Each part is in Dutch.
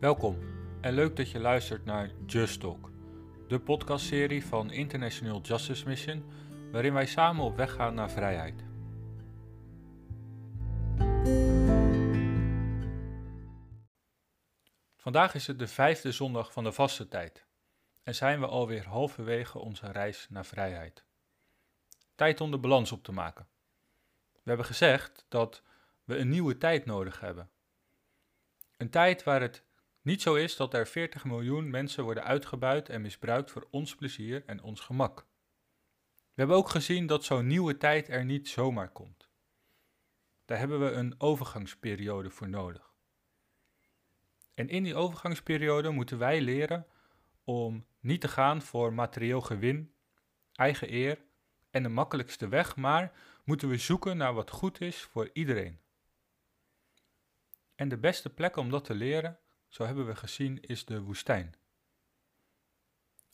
Welkom en leuk dat je luistert naar Just Talk, de podcastserie van International Justice Mission, waarin wij samen op weg gaan naar vrijheid. Vandaag is het de vijfde zondag van de vaste tijd en zijn we alweer halverwege onze reis naar vrijheid. Tijd om de balans op te maken. We hebben gezegd dat we een nieuwe tijd nodig hebben. Een tijd waar het niet zo is dat er 40 miljoen mensen worden uitgebuit en misbruikt voor ons plezier en ons gemak. We hebben ook gezien dat zo'n nieuwe tijd er niet zomaar komt. Daar hebben we een overgangsperiode voor nodig. En in die overgangsperiode moeten wij leren om niet te gaan voor materieel gewin, eigen eer en de makkelijkste weg, maar moeten we zoeken naar wat goed is voor iedereen. En de beste plek om dat te leren zo hebben we gezien, is de woestijn.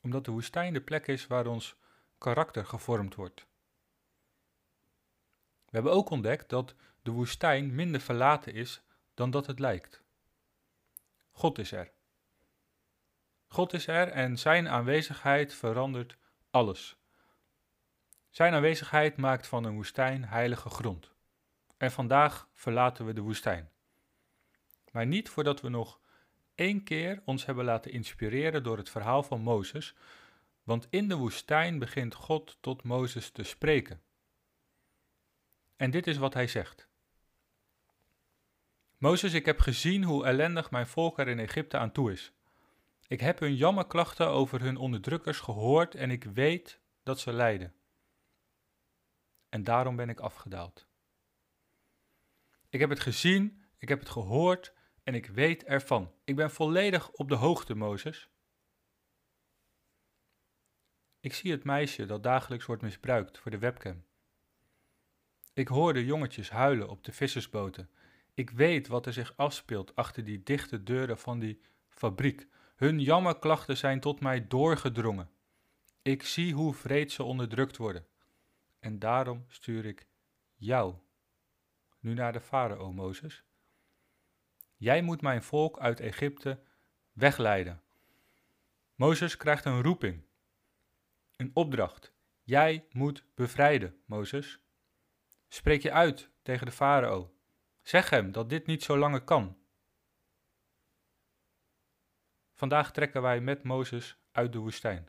Omdat de woestijn de plek is waar ons karakter gevormd wordt. We hebben ook ontdekt dat de woestijn minder verlaten is dan dat het lijkt. God is er. God is er en zijn aanwezigheid verandert alles. Zijn aanwezigheid maakt van een woestijn heilige grond. En vandaag verlaten we de woestijn. Maar niet voordat we nog één keer ons hebben laten inspireren door het verhaal van Mozes, want in de woestijn begint God tot Mozes te spreken. En dit is wat hij zegt. Mozes, ik heb gezien hoe ellendig mijn volk er in Egypte aan toe is. Ik heb hun jammerklachten over hun onderdrukkers gehoord en ik weet dat ze lijden. En daarom ben ik afgedaald. Ik heb het gezien, ik heb het gehoord en ik weet ervan. Ik ben volledig op de hoogte, Mozes. Ik zie het meisje dat dagelijks wordt misbruikt voor de webcam. Ik hoor de jongetjes huilen op de vissersboten. Ik weet wat er zich afspeelt achter die dichte deuren van die fabriek. Hun jammerklachten zijn tot mij doorgedrongen. Ik zie hoe vreed ze onderdrukt worden. En daarom stuur ik jou nu naar de farao, Mozes. Jij moet mijn volk uit Egypte wegleiden. Mozes krijgt een roeping, een opdracht. Jij moet bevrijden, Mozes. Spreek je uit tegen de farao. Zeg hem dat dit niet zo langer kan. Vandaag trekken wij met Mozes uit de woestijn.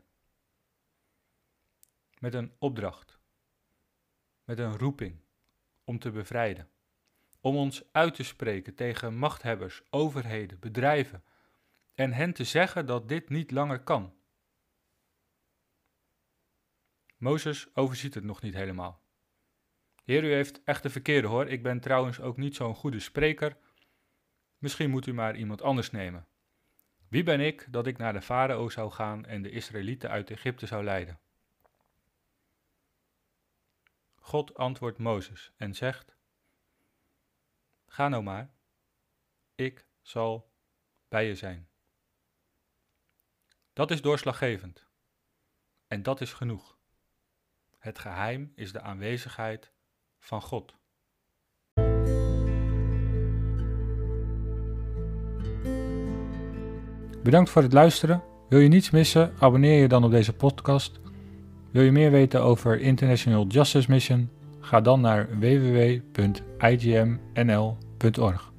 Met een opdracht, met een roeping om te bevrijden om ons uit te spreken tegen machthebbers, overheden, bedrijven en hen te zeggen dat dit niet langer kan. Mozes overziet het nog niet helemaal. Heer, u heeft echt de verkeerde hoor. Ik ben trouwens ook niet zo'n goede spreker. Misschien moet u maar iemand anders nemen. Wie ben ik dat ik naar de farao zou gaan en de Israëlieten uit Egypte zou leiden? God antwoordt Mozes en zegt: Ga nou maar, ik zal bij je zijn. Dat is doorslaggevend. En dat is genoeg. Het geheim is de aanwezigheid van God. Bedankt voor het luisteren. Wil je niets missen? Abonneer je dan op deze podcast. Wil je meer weten over International Justice Mission? Ga dan naar www.igmnl.org.